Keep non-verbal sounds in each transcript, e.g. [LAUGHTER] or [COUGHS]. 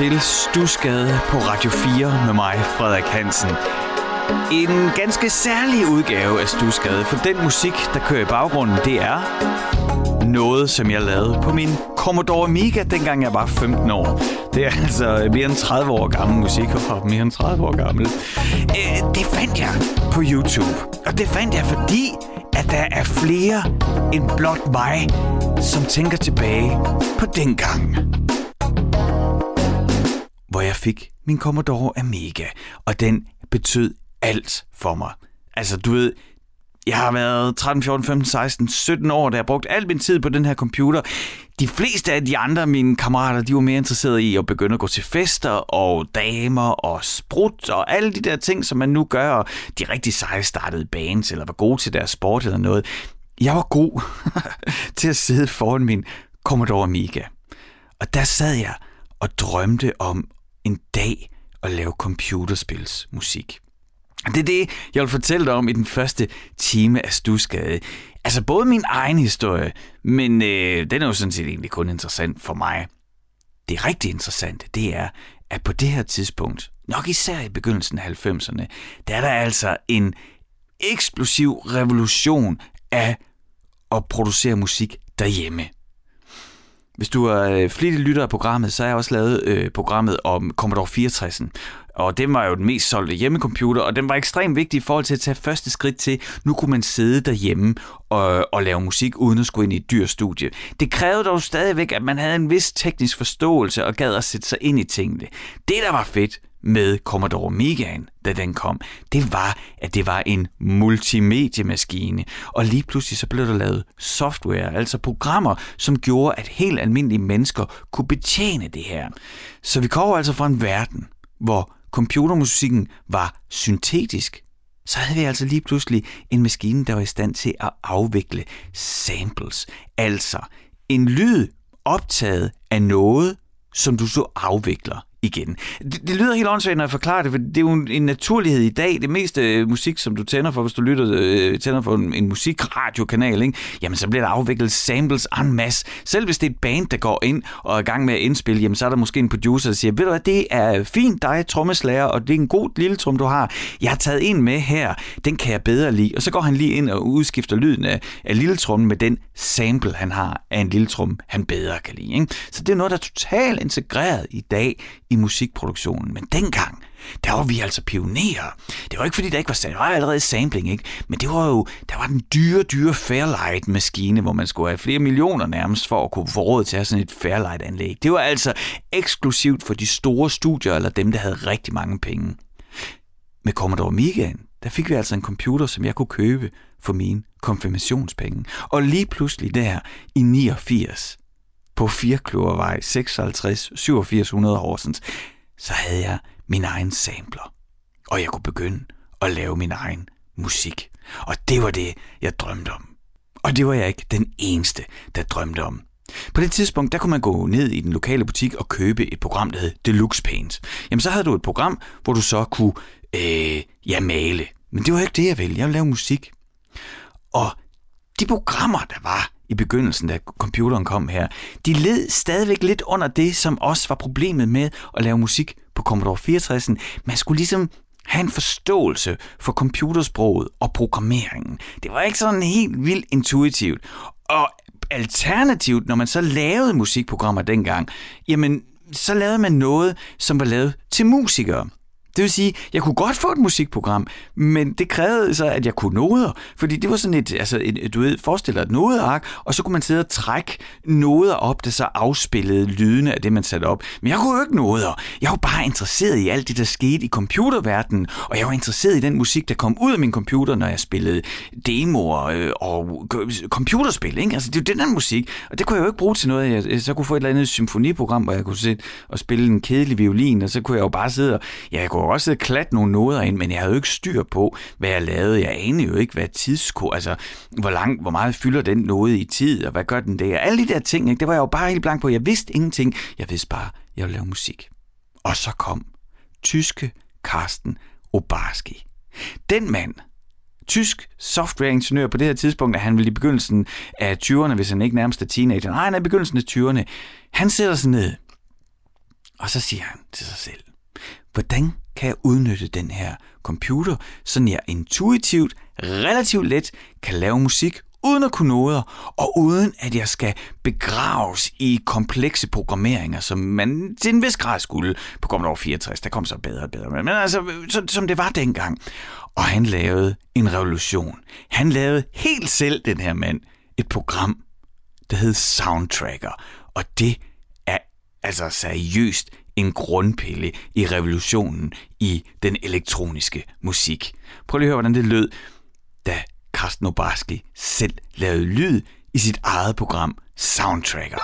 Til Stusgade på Radio 4 med mig, Frederik Hansen. En ganske særlig udgave af Stusgade, for den musik, der kører i baggrunden, det er noget, som jeg lavede på min Commodore Amiga, dengang jeg var 15 år. Det er altså mere end 30 år gammel musik, og [LAUGHS] mere end 30 år gammel. Øh, det fandt jeg på YouTube, og det fandt jeg, fordi at der er flere end blot mig, som tænker tilbage på dengang hvor jeg fik min Commodore Amiga, og den betød alt for mig. Altså, du ved, jeg har været 13, 14, 15, 16, 17 år, der har brugt al min tid på den her computer. De fleste af de andre mine kammerater, de var mere interesserede i at begynde at gå til fester og damer og sprut og alle de der ting, som man nu gør. Og de rigtig seje startede bands eller var gode til deres sport eller noget. Jeg var god [LAUGHS] til at sidde foran min Commodore Amiga. Og der sad jeg og drømte om en dag at lave computerspilsmusik. Det er det, jeg vil fortælle dig om i den første time af Stusgade. Altså både min egen historie, men øh, den er jo sådan set egentlig kun interessant for mig. Det rigtig interessante, det er, at på det her tidspunkt, nok især i begyndelsen af 90'erne, der er der altså en eksplosiv revolution af at producere musik derhjemme. Hvis du er øh, flittig lytter af programmet, så har jeg også lavet øh, programmet om Commodore 64. Og det var jo den mest solgte hjemmecomputer, og den var ekstremt vigtig i forhold til at tage første skridt til, nu kunne man sidde derhjemme og, og lave musik uden at skulle ind i et dyrt studie. Det krævede dog stadigvæk, at man havde en vis teknisk forståelse og gad at sætte sig ind i tingene. Det, der var fedt, med Commodore Megaen, da den kom, det var, at det var en multimediemaskine. Og lige pludselig så blev der lavet software, altså programmer, som gjorde, at helt almindelige mennesker kunne betjene det her. Så vi kommer altså fra en verden, hvor computermusikken var syntetisk, så havde vi altså lige pludselig en maskine, der var i stand til at afvikle samples. Altså en lyd optaget af noget, som du så afvikler igen. Det, det lyder helt åndssvagt, når jeg forklarer det, for det er jo en naturlighed i dag. Det meste øh, musik, som du tænder for, hvis du lytter øh, tænder for en, en musikradiokanal, ikke? jamen så bliver der afviklet samples en masse. Selv hvis det er et band, der går ind og er i gang med at indspille, jamen så er der måske en producer, der siger, ved du hvad, det er fint dig, trommeslager, og det er en god lille trum, du har. Jeg har taget en med her, den kan jeg bedre lide. Og så går han lige ind og udskifter lyden af, af lille trummen med den sample, han har af en lille trum, han bedre kan lide. Ikke? Så det er noget, der er totalt integreret i dag i musikproduktionen. Men dengang, der var vi altså pionerer. Det var ikke fordi, der ikke var, der var allerede sampling, ikke? men det var jo, der var den dyre, dyre Fairlight-maskine, hvor man skulle have flere millioner nærmest for at kunne få råd til at have sådan et Fairlight-anlæg. Det var altså eksklusivt for de store studier, eller dem, der havde rigtig mange penge. Med Commodore Amigaen, der fik vi altså en computer, som jeg kunne købe for mine konfirmationspenge. Og lige pludselig der i 89, på Firkløvervej 56 8700 Horsens, så havde jeg min egen sampler. Og jeg kunne begynde at lave min egen musik. Og det var det, jeg drømte om. Og det var jeg ikke den eneste, der drømte om. På det tidspunkt, der kunne man gå ned i den lokale butik og købe et program, der hed Deluxe Paint. Jamen, så havde du et program, hvor du så kunne, øh, ja, male. Men det var ikke det, jeg ville. Jeg ville lave musik. Og de programmer, der var i begyndelsen, da computeren kom her, de led stadigvæk lidt under det, som også var problemet med at lave musik på Commodore 64. Man skulle ligesom have en forståelse for computersproget og programmeringen. Det var ikke sådan helt vildt intuitivt. Og alternativt, når man så lavede musikprogrammer dengang, jamen, så lavede man noget, som var lavet til musikere. Det vil sige, jeg kunne godt få et musikprogram, men det krævede så, at jeg kunne noder. Fordi det var sådan et, altså et, du ved, forestil dig et nodeark, og så kunne man sidde og trække noder op, der så afspillede lydene af det, man satte op. Men jeg kunne jo ikke noder. Jeg var bare interesseret i alt det, der skete i computerverdenen, og jeg var interesseret i den musik, der kom ud af min computer, når jeg spillede demoer øh, og computerspil. Ikke? Altså, det er jo den der musik, og det kunne jeg jo ikke bruge til noget. Jeg, så kunne få et eller andet symfoniprogram, hvor jeg kunne sidde og spille en kedelig violin, og så kunne jeg jo bare sidde og, ja, jeg kunne også sidde klat nogle noder ind, men jeg havde jo ikke styr på, hvad jeg lavede. Jeg anede jo ikke, hvad tidsko, altså hvor, lang, hvor meget fylder den node i tid, og hvad gør den der. Alle de der ting, ikke? det var jeg jo bare helt blank på. Jeg vidste ingenting. Jeg vidste bare, at jeg ville lave musik. Og så kom tyske Karsten Obarski. Den mand, tysk softwareingeniør på det her tidspunkt, at han ville i begyndelsen af 20'erne, hvis han ikke nærmest er teenager. Nej, han er i begyndelsen af 20'erne. Han sætter sig ned Og så siger han til sig selv, hvordan kan jeg udnytte den her computer, så jeg intuitivt, relativt let kan lave musik uden at kunne noder, og uden at jeg skal begraves i komplekse programmeringer, som man til en vis grad skulle på Commodore 64. Der kom så bedre og bedre, men altså, så, som det var dengang. Og han lavede en revolution. Han lavede helt selv, den her mand, et program, der hed Soundtracker. Og det er altså seriøst en grundpille i revolutionen i den elektroniske musik. Prøv lige at høre, hvordan det lød, da Carsten Obarski selv lavede lyd i sit eget program Soundtracker.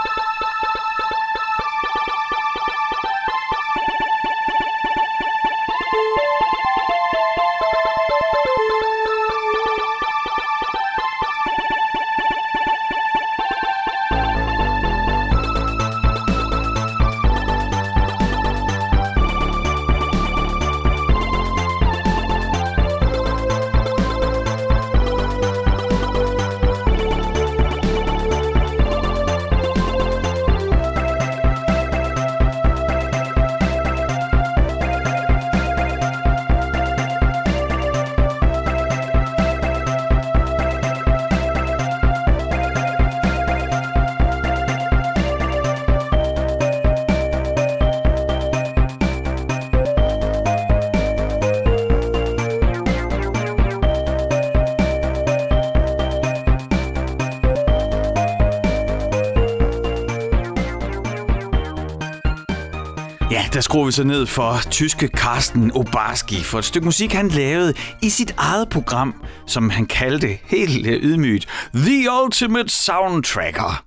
Der skruer vi så ned for tyske Carsten Obarski for et stykke musik, han lavede i sit eget program, som han kaldte helt øh, ydmygt The Ultimate Soundtracker.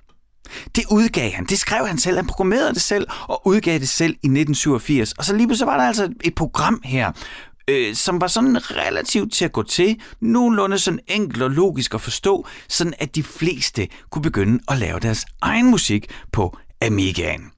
Det udgav han, det skrev han selv, han programmerede det selv og udgav det selv i 1987. Og så lige så var der altså et program her, øh, som var sådan relativt til at gå til, nogenlunde sådan enkelt og logisk at forstå, sådan at de fleste kunne begynde at lave deres egen musik på Amigaen.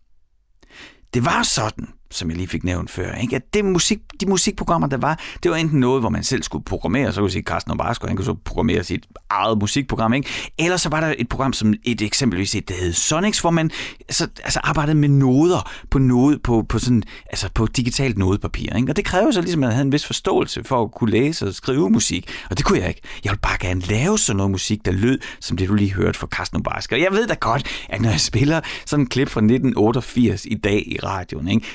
Det var sådan, som jeg lige fik nævnt før, ikke? at det musik, de musikprogrammer, der var, det var enten noget, hvor man selv skulle programmere, så kunne sige, Carsten Obarsko, han kunne så programmere sit eget musikprogram, ikke? eller så var der et program, som et eksempelvis et, der hed Sonics, hvor man så, altså, arbejdede med noder på, node, på, på, sådan, altså på digitalt nodepapir. Ikke? Og det krævede så ligesom, at man havde en vis forståelse for at kunne læse og skrive musik, og det kunne jeg ikke. Jeg ville bare gerne lave sådan noget musik, der lød, som det du lige hørte fra Carsten Obarsko. Og jeg ved da godt, at når jeg spiller sådan en klip fra 1988 i dag i radioen, ikke?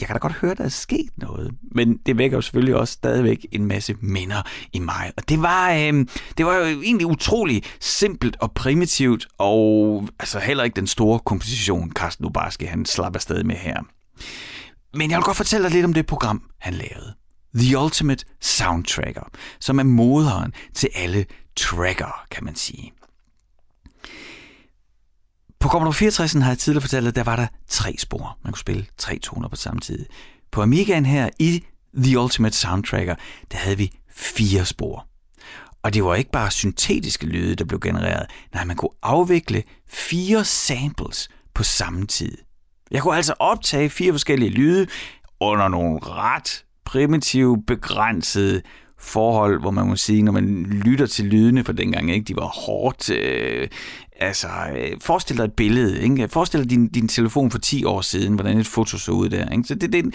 Jeg kan da godt høre, der er sket noget, men det vækker jo selvfølgelig også stadigvæk en masse minder i mig. Og det var, øh, det var jo egentlig utrolig simpelt og primitivt, og altså heller ikke den store komposition, Carsten Ubarski, han slap afsted med her. Men jeg vil godt fortælle dig lidt om det program, han lavede. The Ultimate Soundtracker, som er moderen til alle tracker, kan man sige. På Commodore 64 har jeg tidligere fortalt, at der var der tre spor. Man kunne spille tre toner på samme tid. På Amigaen her i The Ultimate Soundtracker, der havde vi fire spor. Og det var ikke bare syntetiske lyde, der blev genereret. Nej, man kunne afvikle fire samples på samme tid. Jeg kunne altså optage fire forskellige lyde under nogle ret primitive, begrænsede forhold, hvor man må sige, når man lytter til lydene for dengang, ikke, de var hårdt øh, Altså, øh, forestil dig et billede. Ikke? Forestil dig din, din telefon for 10 år siden, hvordan et foto så ud der. Ikke? Så det, det er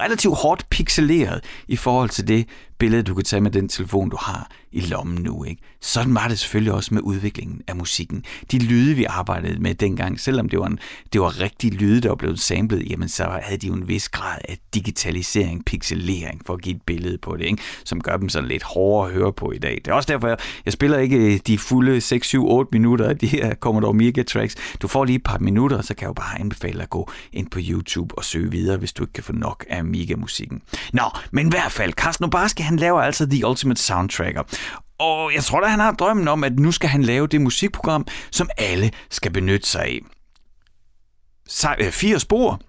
relativt hårdt pixeleret i forhold til det billede, du kan tage med den telefon, du har i lommen nu. Ikke? Sådan var det selvfølgelig også med udviklingen af musikken. De lyde, vi arbejdede med dengang, selvom det var, en, det var rigtig lyde, der var blevet samlet, jamen så havde de jo en vis grad af digitalisering, pixelering, for at give et billede på det, ikke? som gør dem sådan lidt hårdere at høre på i dag. Det er også derfor, jeg, jeg spiller ikke øh, de fulde 6, 7, 8 minutter af de her Commodore Mega tracks. Du får lige et par minutter, så kan jeg jo bare anbefale at gå ind på YouTube og søge videre, hvis du ikke kan få nok af Mega-musikken. Nå, men i hvert fald, Carsten Obarski, han laver altså The Ultimate Soundtracker. Og jeg tror da, han har drømmen om, at nu skal han lave det musikprogram, som alle skal benytte sig af. Så, øh, fire spor,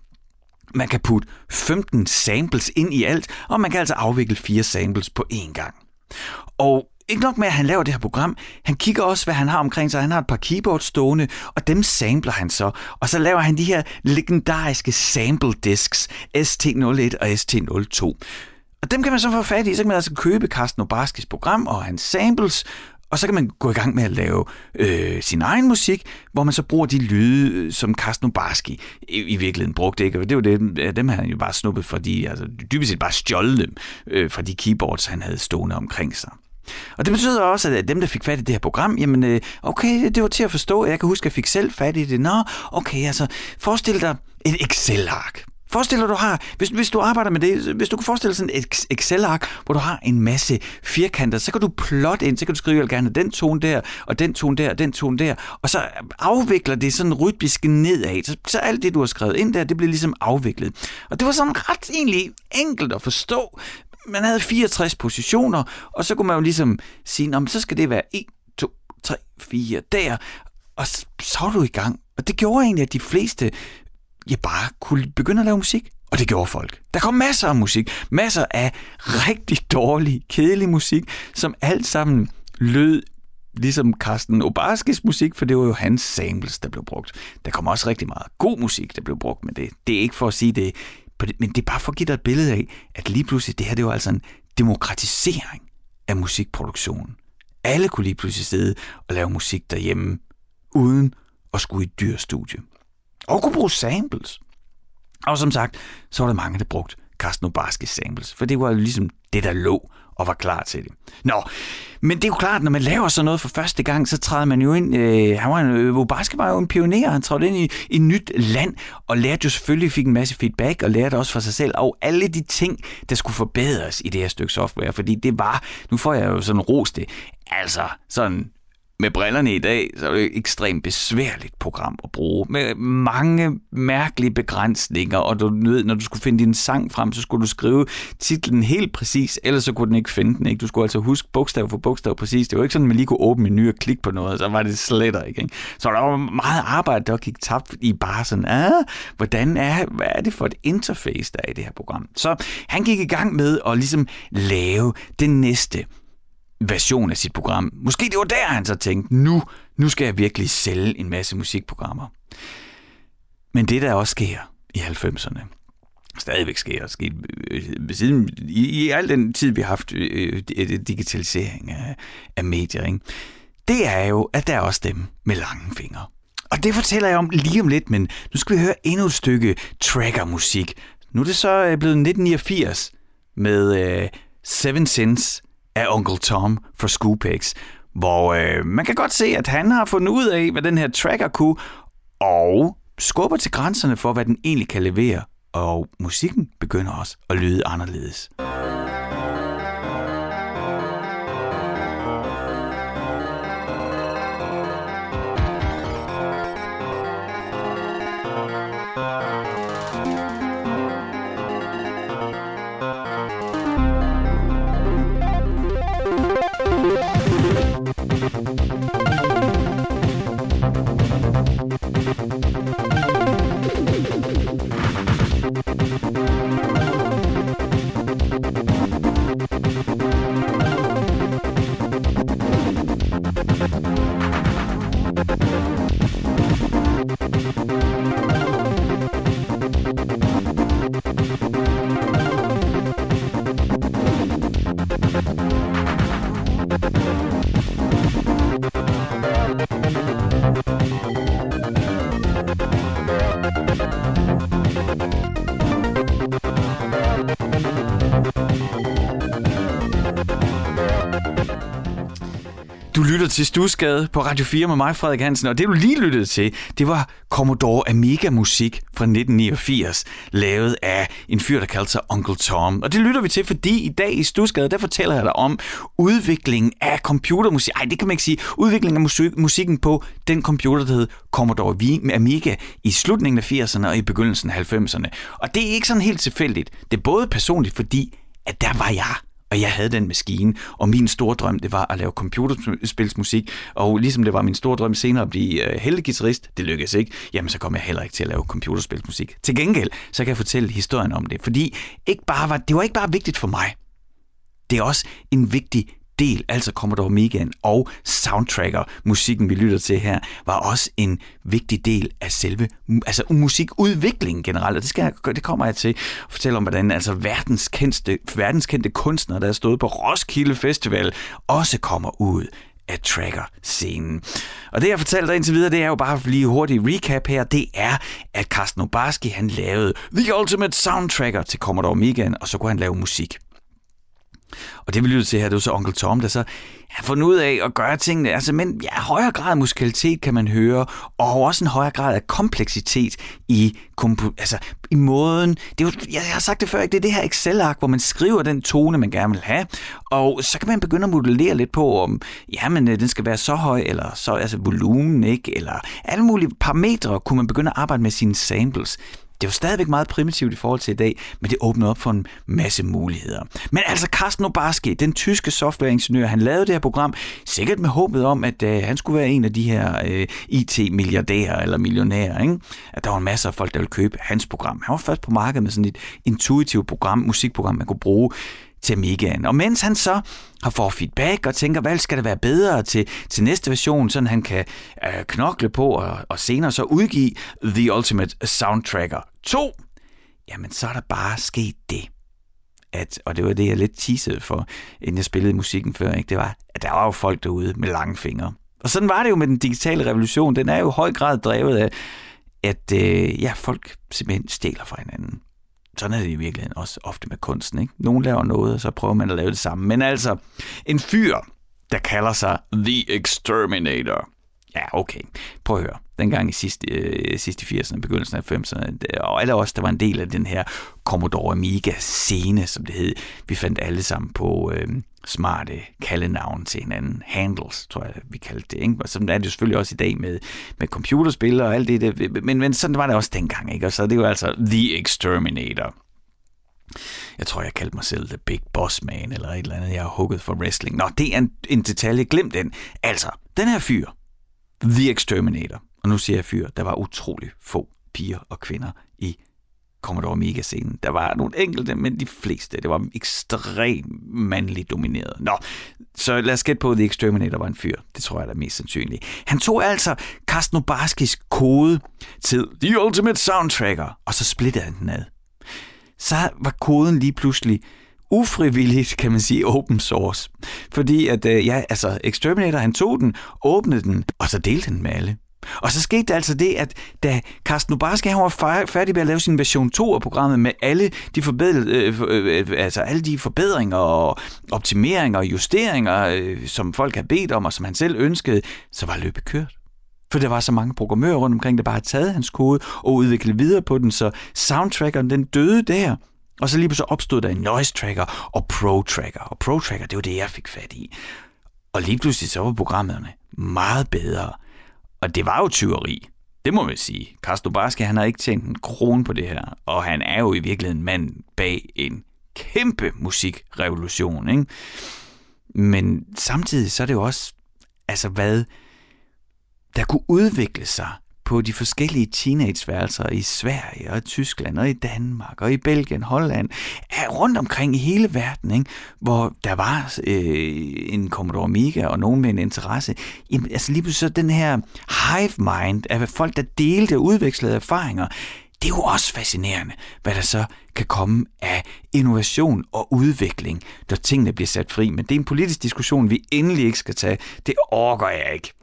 man kan putte 15 samples ind i alt, og man kan altså afvikle fire samples på én gang. Og ikke nok med, at han laver det her program, han kigger også, hvad han har omkring sig. Han har et par keyboards stående, og dem sampler han så. Og så laver han de her legendariske sample disks, ST01 og ST02. Og dem kan man så få fat i, så kan man altså købe Carsten Obarskis program og hans samples, og så kan man gå i gang med at lave øh, sin egen musik, hvor man så bruger de lyde, øh, som Carsten Obarski i, i virkeligheden brugte. Ikke? Og det var det, øh, dem har han jo bare snuppet, fordi altså, dybest set bare stjålet dem øh, fra de keyboards, han havde stående omkring sig. Og det betyder også, at dem, der fik fat i det her program, jamen, øh, okay, det var til at forstå. Jeg kan huske, at jeg fik selv fat i det. Nå, okay, altså, forestil dig et Excel-ark. Forestil dig, du har, hvis, hvis du arbejder med det, hvis du kan forestille dig sådan et Excel-ark, hvor du har en masse firkanter, så kan du plotte ind, så kan du skrive gerne den tone der, og den tone der, og den tone der, og så afvikler det sådan rytmisk nedad. Så, så alt det, du har skrevet ind der, det bliver ligesom afviklet. Og det var sådan ret egentlig enkelt at forstå. Man havde 64 positioner, og så kunne man jo ligesom sige, så skal det være 1, 2, 3, 4 der, og så var du i gang. Og det gjorde egentlig, at de fleste jeg bare kunne begynde at lave musik. Og det gjorde folk. Der kom masser af musik. Masser af rigtig dårlig, kedelig musik, som alt sammen lød ligesom Carsten Obarskis musik, for det var jo hans samples, der blev brugt. Der kom også rigtig meget god musik, der blev brugt med det. Det er ikke for at sige det, men det er bare for at give dig et billede af, at lige pludselig, det her det var altså en demokratisering af musikproduktionen. Alle kunne lige pludselig sidde og lave musik derhjemme, uden at skulle i et dyrt studie og kunne bruge samples. Og som sagt, så var der mange, der brugte Carsten Obarskis samples, for det var jo ligesom det, der lå og var klar til det. Nå, men det er jo klart, når man laver sådan noget for første gang, så træder man jo ind, øh, han var en, øh, Obarski var jo en pioner, han trådte ind i, i et nyt land, og lærte jo selvfølgelig, fik en masse feedback, og lærte også for sig selv, og alle de ting, der skulle forbedres i det her stykke software, fordi det var, nu får jeg jo sådan ros det, altså sådan med brillerne i dag, så er det et ekstremt besværligt program at bruge, med mange mærkelige begrænsninger, og du ved, når du skulle finde din sang frem, så skulle du skrive titlen helt præcis, ellers så kunne den ikke finde den. Ikke? Du skulle altså huske bogstav for bogstav præcis. Det var ikke sådan, at man lige kunne åbne menu og klikke på noget, så var det slet ikke. ikke? Så der var meget arbejde, der gik tabt i bare sådan, ah, hvordan er, hvad er det for et interface, der er i det her program? Så han gik i gang med at ligesom lave det næste version af sit program. Måske det var der, han så tænkte, nu, nu skal jeg virkelig sælge en masse musikprogrammer. Men det, der også sker i 90'erne, stadigvæk sker, og sket øh, siden, i, i al den tid, vi har haft øh, øh, digitalisering af, af medier, ikke? det er jo, at der er også dem med lange fingre. Og det fortæller jeg om lige om lidt, men nu skal vi høre endnu et stykke tracker-musik. Nu er det så øh, blevet 1989 med øh, Seven Sins af Onkel Tom fra Scoopex, hvor øh, man kan godt se, at han har fundet ud af, hvad den her tracker kunne, og skubber til grænserne for, hvad den egentlig kan levere, og musikken begynder også at lyde anderledes. Lytter til Stusgade på Radio 4 med mig, Frederik Hansen, og det du lige lyttede til, det var Commodore Amiga musik fra 1989, lavet af en fyr, der kaldte sig Uncle Tom. Og det lytter vi til, fordi i dag i Stusgade, der fortæller jeg dig om udviklingen af computermusik. Ej, det kan man ikke sige. Udviklingen af musik, musikken på den computer, der hed Commodore Amiga i slutningen af 80'erne og i begyndelsen af 90'erne. Og det er ikke sådan helt tilfældigt. Det er både personligt, fordi at der var jeg og jeg havde den maskine, og min store drøm, det var at lave computerspilsmusik, og ligesom det var min store drøm senere at blive øh, heldegitarrist, det lykkedes ikke, jamen så kom jeg heller ikke til at lave computerspilsmusik. Til gengæld, så kan jeg fortælle historien om det, fordi ikke bare var, det var ikke bare vigtigt for mig, det er også en vigtig del, altså Commodore Megan og soundtracker, musikken vi lytter til her, var også en vigtig del af selve altså musikudviklingen generelt. Og det, skal jeg, det kommer jeg til at fortælle om, hvordan altså verdenskendte, verdenskendte kunstnere, der er stået på Roskilde Festival, også kommer ud af tracker-scenen. Og det, jeg fortæller dig indtil videre, det er jo bare lige hurtigt recap her, det er, at Carsten Obarski, han lavede The Ultimate Soundtracker til Commodore Amigaen, og så kunne han lave musik. Og det vi lyttede til her, det er så Onkel Tom, der så har fundet ud af at gøre tingene. Altså, men ja, højere grad af musikalitet kan man høre, og også en højere grad af kompleksitet i, kompo- altså, i måden. Det er jo, jeg har sagt det før, ikke? det er det her Excel-ark, hvor man skriver den tone, man gerne vil have, og så kan man begynde at modellere lidt på, om jamen, øh, den skal være så høj, eller så altså volumen, ikke? eller alle mulige parametre, kunne man begynde at arbejde med sine samples. Det er jo stadigvæk meget primitivt i forhold til i dag, men det åbner op for en masse muligheder. Men altså Carsten Obarski, den tyske softwareingeniør, han lavede det her program, sikkert med håbet om, at øh, han skulle være en af de her øh, IT-milliardærer eller millionærer. Ikke? At der var masser af folk, der ville købe hans program. Han var først på markedet med sådan et intuitivt program, musikprogram, man kunne bruge til Amigaen. Og mens han så har fået feedback og tænker, hvad skal det være bedre til, til næste version, så han kan øh, knokle på og, og senere så udgive The Ultimate Soundtracker 2, jamen så er der bare sket det. At, og det var det, jeg lidt teasede for, inden jeg spillede musikken før, ikke? det var, at der var jo folk derude med lange fingre. Og sådan var det jo med den digitale revolution. Den er jo i høj grad drevet af, at øh, ja, folk simpelthen stjæler fra hinanden sådan er det i virkeligheden også ofte med kunsten. Ikke? Nogen laver noget, og så prøver man at lave det samme. Men altså, en fyr, der kalder sig The Exterminator. Ja, okay. Prøv at høre. Dengang i sidste, øh, sidste 80'erne, begyndelsen af 90'erne, og alle os, der var en del af den her Commodore Amiga-scene, som det hed, vi fandt alle sammen på øh, smarte kaldenavn til hinanden. Handles, tror jeg, vi kaldte det. Ikke? Og sådan er det jo selvfølgelig også i dag med, med computerspil og alt det. Der. Men, men sådan var det også dengang. Ikke? Og så er det jo altså The Exterminator. Jeg tror, jeg kaldte mig selv The Big Boss Man, eller et eller andet. Jeg har hugget for wrestling. Nå, det er en, en detalje. Glem den. Altså, den her fyr, The Exterminator, og nu siger jeg fyr, der var utrolig få piger og kvinder i Commodore Amiga-scenen. Der var nogle enkelte, men de fleste, det var ekstremt mandligt domineret. Nå, så lad os gætte på, at The Exterminator var en fyr. Det tror jeg er mest sandsynligt. Han tog altså Carsten Obarskis kode til The Ultimate Soundtracker, og så splittede han den ad. Så var koden lige pludselig ufrivilligt, kan man sige, open source. Fordi at, øh, ja, altså, Exterminator, han tog den, åbnede den, og så delte den med alle. Og så skete der altså det, at da Carsten Obarski han var færdig med at lave sin version 2 af programmet med alle de, forbedre, øh, øh, øh, altså alle de forbedringer og optimeringer og justeringer, øh, som folk havde bedt om, og som han selv ønskede, så var løbet kørt. For der var så mange programmører rundt omkring, der bare havde taget hans kode og udviklet videre på den, så soundtrackeren den døde der. Og så lige pludselig opstod der en noise tracker og pro tracker. Og pro tracker, det var det, jeg fik fat i. Og lige pludselig så var programmerne meget bedre. Og det var jo tyveri. Det må man sige. Carsten Barske, han har ikke tjent en krone på det her. Og han er jo i virkeligheden mand bag en kæmpe musikrevolution. Ikke? Men samtidig så er det jo også, altså hvad der kunne udvikle sig på de forskellige teenageværelser i Sverige og Tyskland og i Danmark og i Belgien, Holland, rundt omkring i hele verden, ikke? hvor der var øh, en Commodore Amiga og nogen med en interesse. Jamen, altså lige pludselig så den her hive mind af folk, der delte og udvekslede erfaringer, det er jo også fascinerende, hvad der så kan komme af innovation og udvikling, når tingene bliver sat fri. Men det er en politisk diskussion, vi endelig ikke skal tage. Det orker jeg ikke.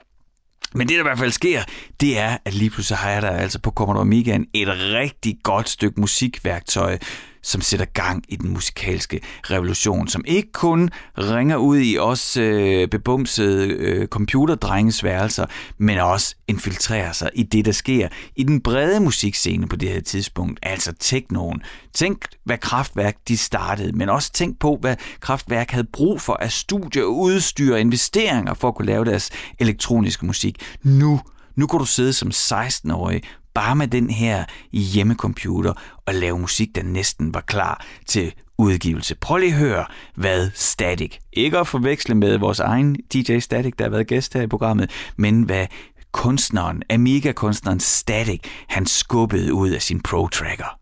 Men det, der i hvert fald sker, det er, at lige pludselig har jeg der altså på Commodore Amigaen et rigtig godt stykke musikværktøj, som sætter gang i den musikalske revolution, som ikke kun ringer ud i os øh, bebumsede øh, computerdrenges værelser, men også infiltrerer sig i det, der sker i den brede musikscene på det her tidspunkt, altså teknoen. Tænk, hvad Kraftværk de startede, men også tænk på, hvad Kraftværk havde brug for af studieudstyr og investeringer for at kunne lave deres elektroniske musik. Nu nu kan du sidde som 16-årig bare med den her hjemmecomputer og lave musik, der næsten var klar til udgivelse. Prøv lige at høre, hvad Static, ikke at forveksle med vores egen DJ Static, der har været gæst her i programmet, men hvad kunstneren, Amiga-kunstneren Static, han skubbede ud af sin Pro-Tracker.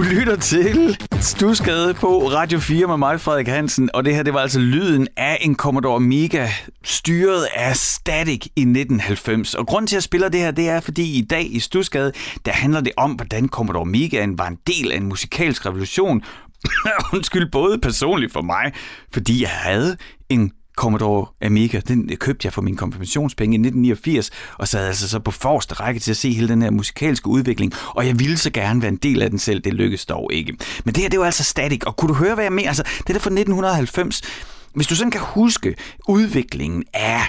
Du lytter til Stusgade på Radio 4 med mig, Frederik Hansen, og det her det var altså lyden af en Commodore Amiga, styret af Static i 1990. Og grund til, at jeg spiller det her, det er, fordi i dag i Stusgade, der handler det om, hvordan Commodore Amigaen var en del af en musikalsk revolution. [COUGHS] Undskyld, både personligt for mig, fordi jeg havde en Commodore Amiga. Den købte jeg for min konfirmationspenge i 1989, og sad altså så på forreste række til at se hele den her musikalske udvikling, og jeg ville så gerne være en del af den selv. Det lykkedes dog ikke. Men det her, det var altså static, og kunne du høre, hvad jeg mener? Altså, det der fra 1990. Hvis du sådan kan huske udviklingen af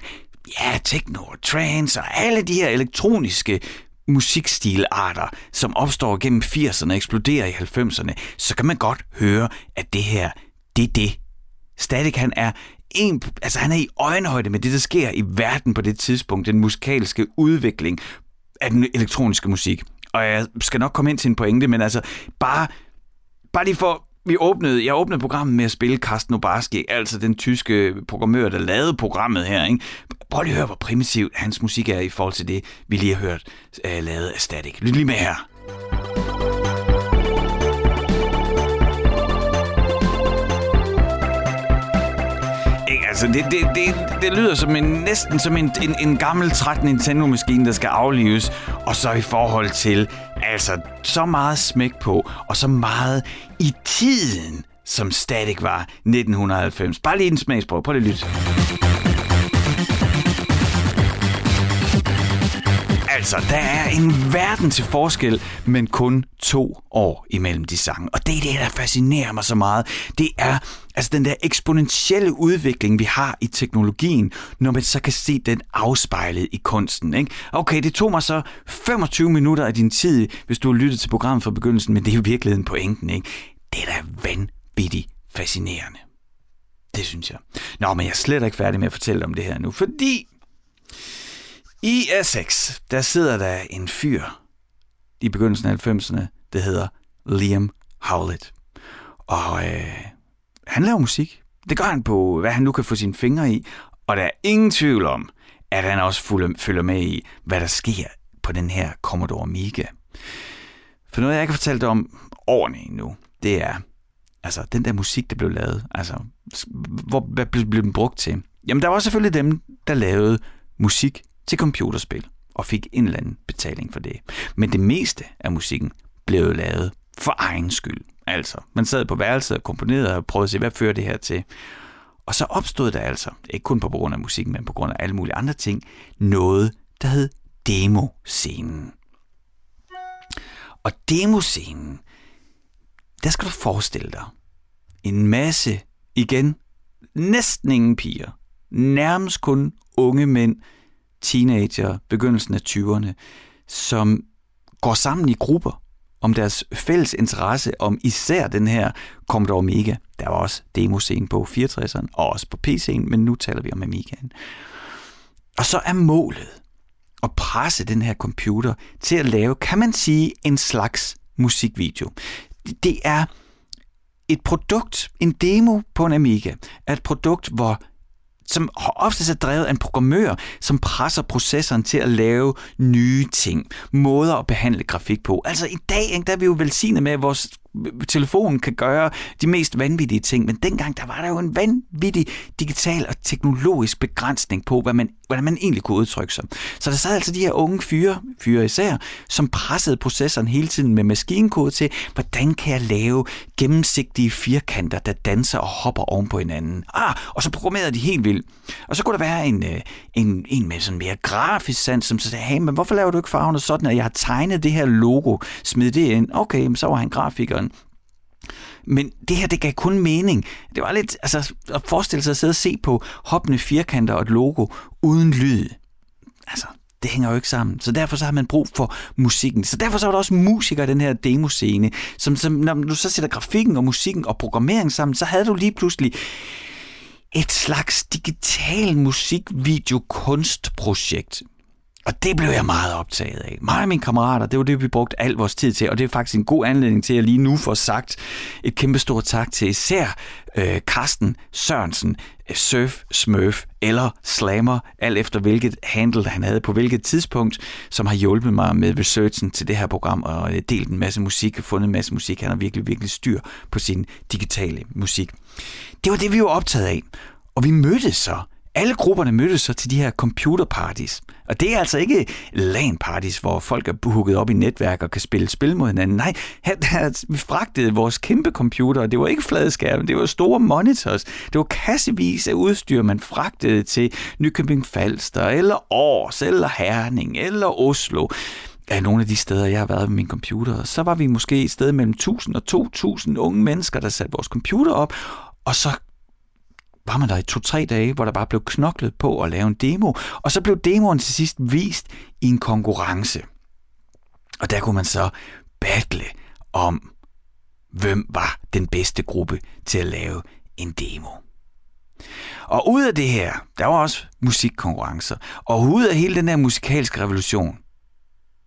ja, techno og trance og alle de her elektroniske musikstilarter, som opstår gennem 80'erne og eksploderer i 90'erne, så kan man godt høre, at det her, det er det. Static han er en, altså han er i øjenhøjde med det, der sker i verden på det tidspunkt, den musikalske udvikling af den elektroniske musik. Og jeg skal nok komme ind til en pointe, men altså bare, bare lige for vi åbnede, jeg åbnede programmet med at spille Carsten Obarski, altså den tyske programmør, der lavede programmet her. Ikke? Prøv lige at høre, hvor primitivt hans musik er i forhold til det, vi lige har hørt uh, lavet af Static. Lyt lige med her. Altså, det, det, det, det lyder som en, næsten som en, en, en gammel træt Nintendo-maskine, der skal aflives. Og så i forhold til, altså, så meget smæk på, og så meget i tiden, som Static var 1990. Bare lige en smagsprøve. Prøv lige at lytte. Altså, der er en verden til forskel, men kun to år imellem de sange. Og det er det, der fascinerer mig så meget. Det er altså den der eksponentielle udvikling, vi har i teknologien, når man så kan se den afspejlet i kunsten. Ikke? Okay, det tog mig så 25 minutter af din tid, hvis du har lyttet til programmet fra begyndelsen, men det er jo virkeligheden pointen. Ikke? Det er da vanvittigt fascinerende. Det synes jeg. Nå, men jeg er slet ikke færdig med at fortælle om det her nu, fordi i Essex, der sidder der en fyr i begyndelsen af 90'erne, det hedder Liam Howlett. Og øh, han laver musik. Det gør han på, hvad han nu kan få sine fingre i. Og der er ingen tvivl om, at han også følger med i, hvad der sker på den her Commodore Amiga. For noget, jeg ikke har fortalt om ordentligt endnu, det er, altså den der musik, der blev lavet, altså, hvor, hvad blev den brugt til? Jamen, der var selvfølgelig dem, der lavede musik til computerspil og fik en eller anden betaling for det. Men det meste af musikken blev lavet for egen skyld. Altså, man sad på værelset og komponerede og prøvede at se, hvad fører det her til. Og så opstod der altså, ikke kun på grund af musikken, men på grund af alle mulige andre ting, noget, der hed demoscenen. Og demoscenen, der skal du forestille dig en masse, igen, næsten ingen piger, nærmest kun unge mænd, teenager, begyndelsen af 20'erne, som går sammen i grupper om deres fælles interesse om især den her Commodore Amiga. Der var også demoscenen på 64'eren og også på PC'en, men nu taler vi om Amigaen. Og så er målet at presse den her computer til at lave, kan man sige, en slags musikvideo. Det er et produkt, en demo på en Amiga, er et produkt, hvor som ofte er drevet af en programmør, som presser processoren til at lave nye ting, måder at behandle grafik på. Altså i dag, der er vi jo velsignet med, at vores telefonen kan gøre de mest vanvittige ting, men dengang der var der jo en vanvittig digital og teknologisk begrænsning på, hvad man, hvordan man egentlig kunne udtrykke sig. Så der sad altså de her unge fyre, fyre især, som pressede processoren hele tiden med maskinkode til, hvordan kan jeg lave gennemsigtige firkanter, der danser og hopper oven på hinanden. Ah, og så programmerede de helt vildt. Og så kunne der være en, øh, en, en med sådan mere grafisk sans, som så sagde, hey, men hvorfor laver du ikke farverne sådan, at jeg har tegnet det her logo, smid det ind. Okay, så var han grafiker men det her, det gav kun mening. Det var lidt, altså at forestille sig at sidde og se på hoppende firkanter og et logo uden lyd. Altså, det hænger jo ikke sammen. Så derfor så har man brug for musikken. Så derfor så var der også musikere i den her demoscene, som, som når du så sætter grafikken og musikken og programmering sammen, så havde du lige pludselig et slags digital musikvideo kunstprojekt og det blev jeg meget optaget af. Mig og mine kammerater, det var det, vi brugte al vores tid til, og det er faktisk en god anledning til at lige nu få sagt et kæmpe stort tak til især øh, Karsten Sørensen, øh, Surf Smurf eller Slammer, alt efter hvilket handle han havde på hvilket tidspunkt, som har hjulpet mig med researchen til det her program og øh, delt en masse musik og fundet en masse musik. Han har virkelig, virkelig styr på sin digitale musik. Det var det, vi var optaget af. Og vi mødtes så alle grupperne mødtes så til de her computerparties. Og det er altså ikke LAN parties, hvor folk er hugget op i netværk og kan spille spil mod hinanden. Nej, her, her, vi fragtede vores kæmpe computer, det var ikke fladskærme, det var store monitors. Det var kassevis af udstyr, man fragtede til Nykøbing Falster, eller Aarhus, eller Herning, eller Oslo af nogle af de steder, jeg har været med min computer. Så var vi måske et sted mellem 1000 og 2000 unge mennesker, der satte vores computer op, og så var man der i to-tre dage, hvor der bare blev knoklet på at lave en demo, og så blev demoen til sidst vist i en konkurrence. Og der kunne man så battle om, hvem var den bedste gruppe til at lave en demo. Og ud af det her, der var også musikkonkurrencer. Og ud af hele den her musikalske revolution,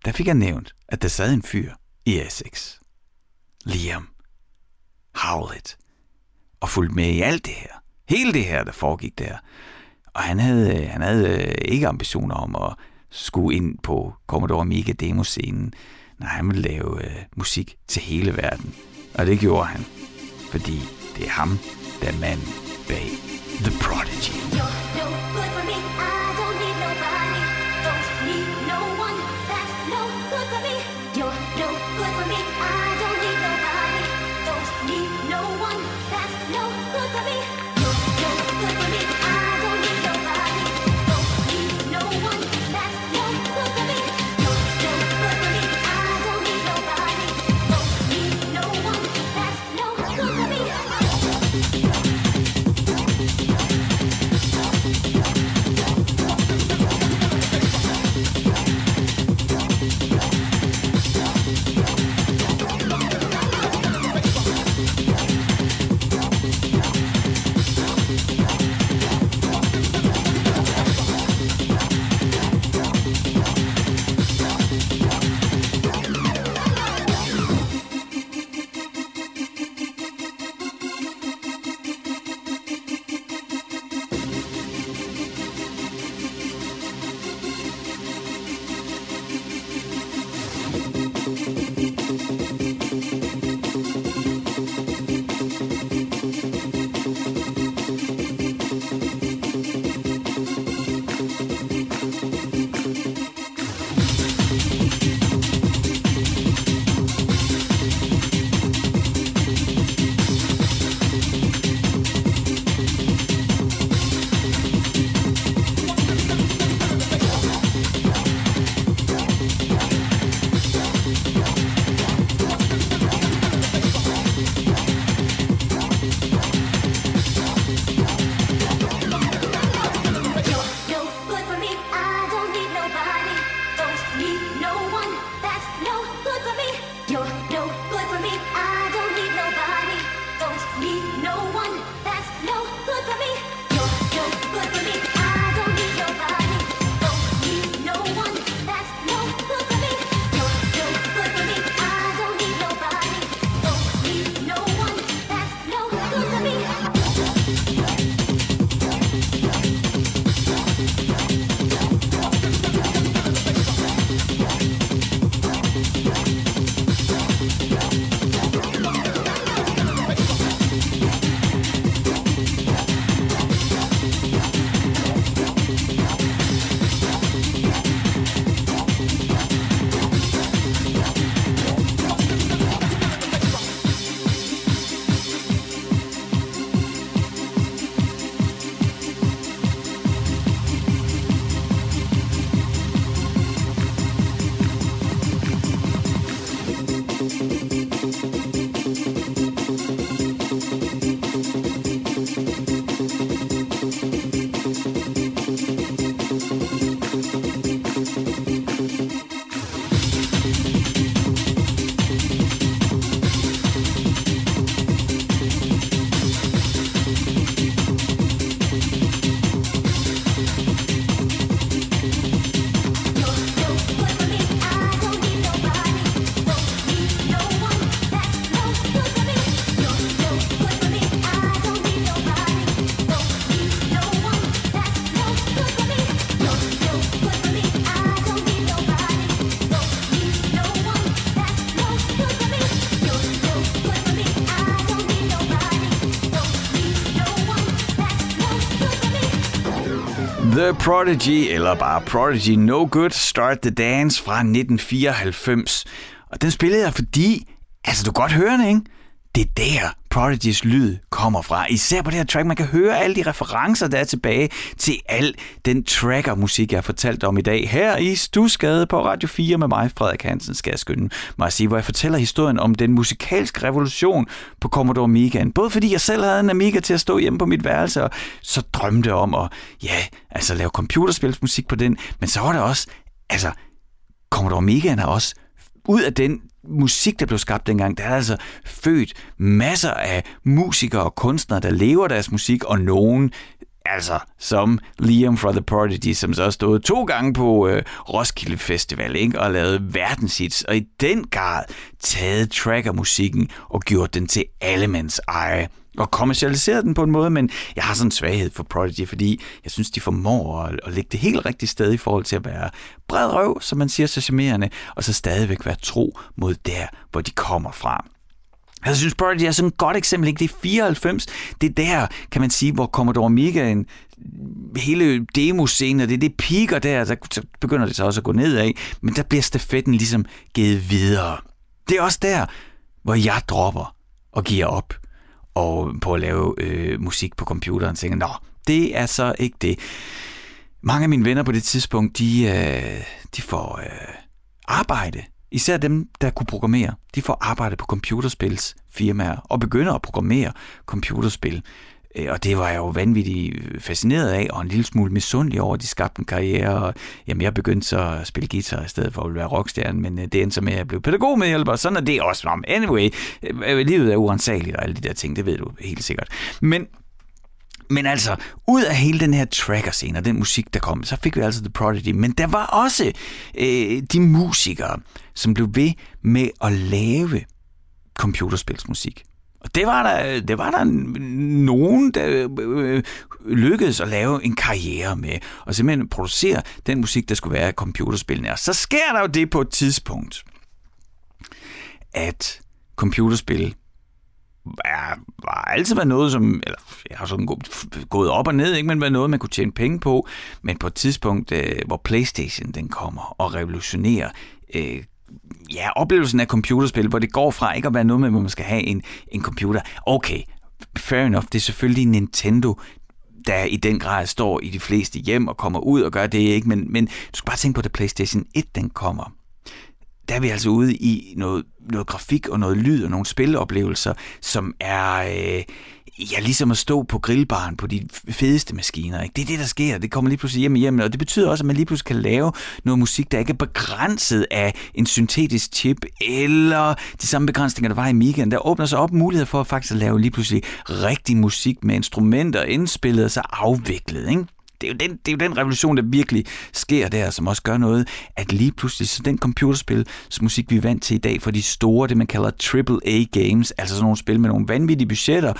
der fik jeg nævnt, at der sad en fyr i Essex. Liam Howlett. Og fulgte med i alt det her. Hele det her, der foregik der. Og han havde, øh, han havde øh, ikke ambitioner om at skulle ind på Commodore Amiga demoscenen, når han ville lave øh, musik til hele verden. Og det gjorde han, fordi det er ham, der er manden bag The Prodigy. The Prodigy, eller bare Prodigy No Good, Start the Dance fra 1994. Og den spillede jeg, fordi, altså du kan godt høre den, ikke? Det er der, Prodigys lyd kommer fra. Især på det her track, man kan høre alle de referencer, der er tilbage til al den tracker-musik, jeg har fortalt om i dag. Her i Stusgade på Radio 4 med mig, Frederik Hansen, skal jeg skynde mig at sige, hvor jeg fortæller historien om den musikalske revolution på Commodore Amigaen. Både fordi jeg selv havde en Amiga til at stå hjemme på mit værelse, og så drømte om at, ja, altså lave computerspilsmusik på den, men så var det også, altså, Commodore Amigaen er også ud af den musik, der blev skabt dengang, der er altså født masser af musikere og kunstnere, der lever deres musik, og nogen, altså som Liam fra The Prodigy, som så stod to gange på øh, Roskilde Festival ikke? og lavede verdenshits, og i den grad taget trackermusikken og gjort den til allemands eje og kommercialiseret den på en måde, men jeg har sådan en svaghed for Prodigy, fordi jeg synes, de formår at, at lægge det helt rigtige sted i forhold til at være bred røv, som man siger så charmerende, og så stadigvæk være tro mod der, hvor de kommer fra. Altså, jeg synes, Prodigy er sådan et godt eksempel. Ikke? Det er 94. Det er der, kan man sige, hvor Commodore Amigaen, hele demoscenen, og det er det piker der, så begynder det så også at gå nedad, men der bliver stafetten ligesom givet videre. Det er også der, hvor jeg dropper og giver op og på at lave øh, musik på computeren, tænker, nå, det er så ikke det. Mange af mine venner på det tidspunkt, de, øh, de får øh, arbejde. Især dem, der kunne programmere. De får arbejde på computerspils firmaer og begynder at programmere computerspil. Øh, og det var jeg jo vanvittigt øh, fascineret af, og en lille smule misundelig over, at de skabte en karriere. Og, jamen, jeg begyndte så at spille guitar i stedet for at være rockstjerne, men øh, det endte så med, at jeg blev pædagogmedhjælper. Sådan er det også. Anyway, livet er uansageligt og alle de der ting, det ved du helt sikkert. Men men altså, ud af hele den her tracker-scene og den musik, der kom, så fik vi altså The Prodigy. Men der var også øh, de musikere, som blev ved med at lave computerspilsmusik. Og det var der, det var der nogen, der øh, øh, lykkedes at lave en karriere med, og simpelthen producere den musik, der skulle være computerspillene. Og så sker der jo det på et tidspunkt, at computerspil er, var altid været noget, som, eller jeg har sådan gået op og ned, ikke, men var noget, man kunne tjene penge på, men på et tidspunkt, øh, hvor Playstation den kommer og revolutionerer øh, ja, oplevelsen af computerspil, hvor det går fra ikke at være noget med, hvor man skal have en, en computer. Okay, fair enough, det er selvfølgelig Nintendo, der i den grad står i de fleste hjem og kommer ud og gør det, ikke? Men, men du skal bare tænke på, at PlayStation 1 den kommer. Der er vi altså ude i noget, noget grafik og noget lyd og nogle spiloplevelser, som er... Øh, ja, ligesom at stå på grillbaren på de fedeste maskiner. Ikke? Det er det, der sker. Det kommer lige pludselig hjem i og det betyder også, at man lige pludselig kan lave noget musik, der ikke er begrænset af en syntetisk chip, eller de samme begrænsninger, der var i Migaen. Der åbner sig op muligheder for at faktisk lave lige pludselig rigtig musik med instrumenter indspillet og så afviklet. Ikke? det er, jo den, det er jo den revolution, der virkelig sker der, som også gør noget, at lige pludselig så den computerspil, som musik vi er vant til i dag, for de store, det man kalder AAA games, altså sådan nogle spil med nogle vanvittige budgetter,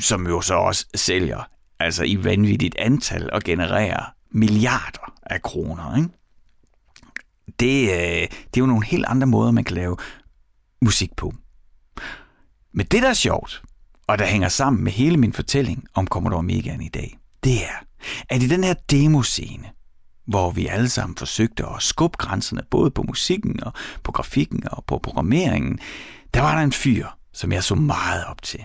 som jo så også sælger altså i vanvittigt antal og genererer milliarder af kroner. Ikke? Det, øh, det er jo nogle helt andre måder, man kan lave musik på. Men det, der er sjovt, og der hænger sammen med hele min fortælling om Commodore Amigaen i dag, det er, at i den her demoscene, hvor vi alle sammen forsøgte at skubbe grænserne både på musikken og på grafikken og på programmeringen, der var der en fyr, som jeg så meget op til.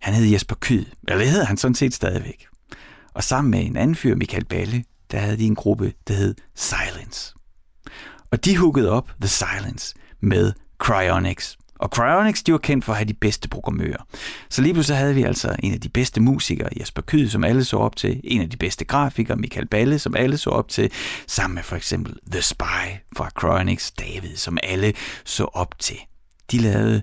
Han hed Jesper Kyd, eller det hed han sådan set stadigvæk. Og sammen med en anden fyr, Michael Balle, der havde de en gruppe, der hed Silence. Og de huggede op The Silence med Cryonics. Og Cryonics, de var kendt for at have de bedste programmører. Så lige pludselig havde vi altså en af de bedste musikere, Jesper Kyd, som alle så op til. En af de bedste grafikere, Michael Balle, som alle så op til. Sammen med for eksempel The Spy fra Cryonics, David, som alle så op til. De lavede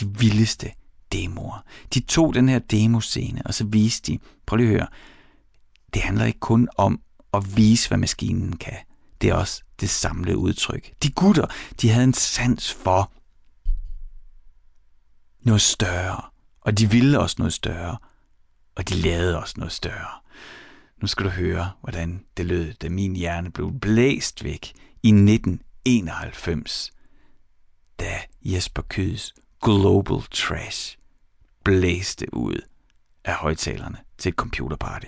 de vildeste demoer. De tog den her demoscene, og så viste de, prøv lige at høre, det handler ikke kun om at vise, hvad maskinen kan. Det er også det samlede udtryk. De gutter, de havde en sans for noget større, og de ville også noget større, og de lavede også noget større. Nu skal du høre, hvordan det lød, da min hjerne blev blæst væk i 1991, da Jesper Køds Global Trash blæste ud af højtalerne til et computerparty.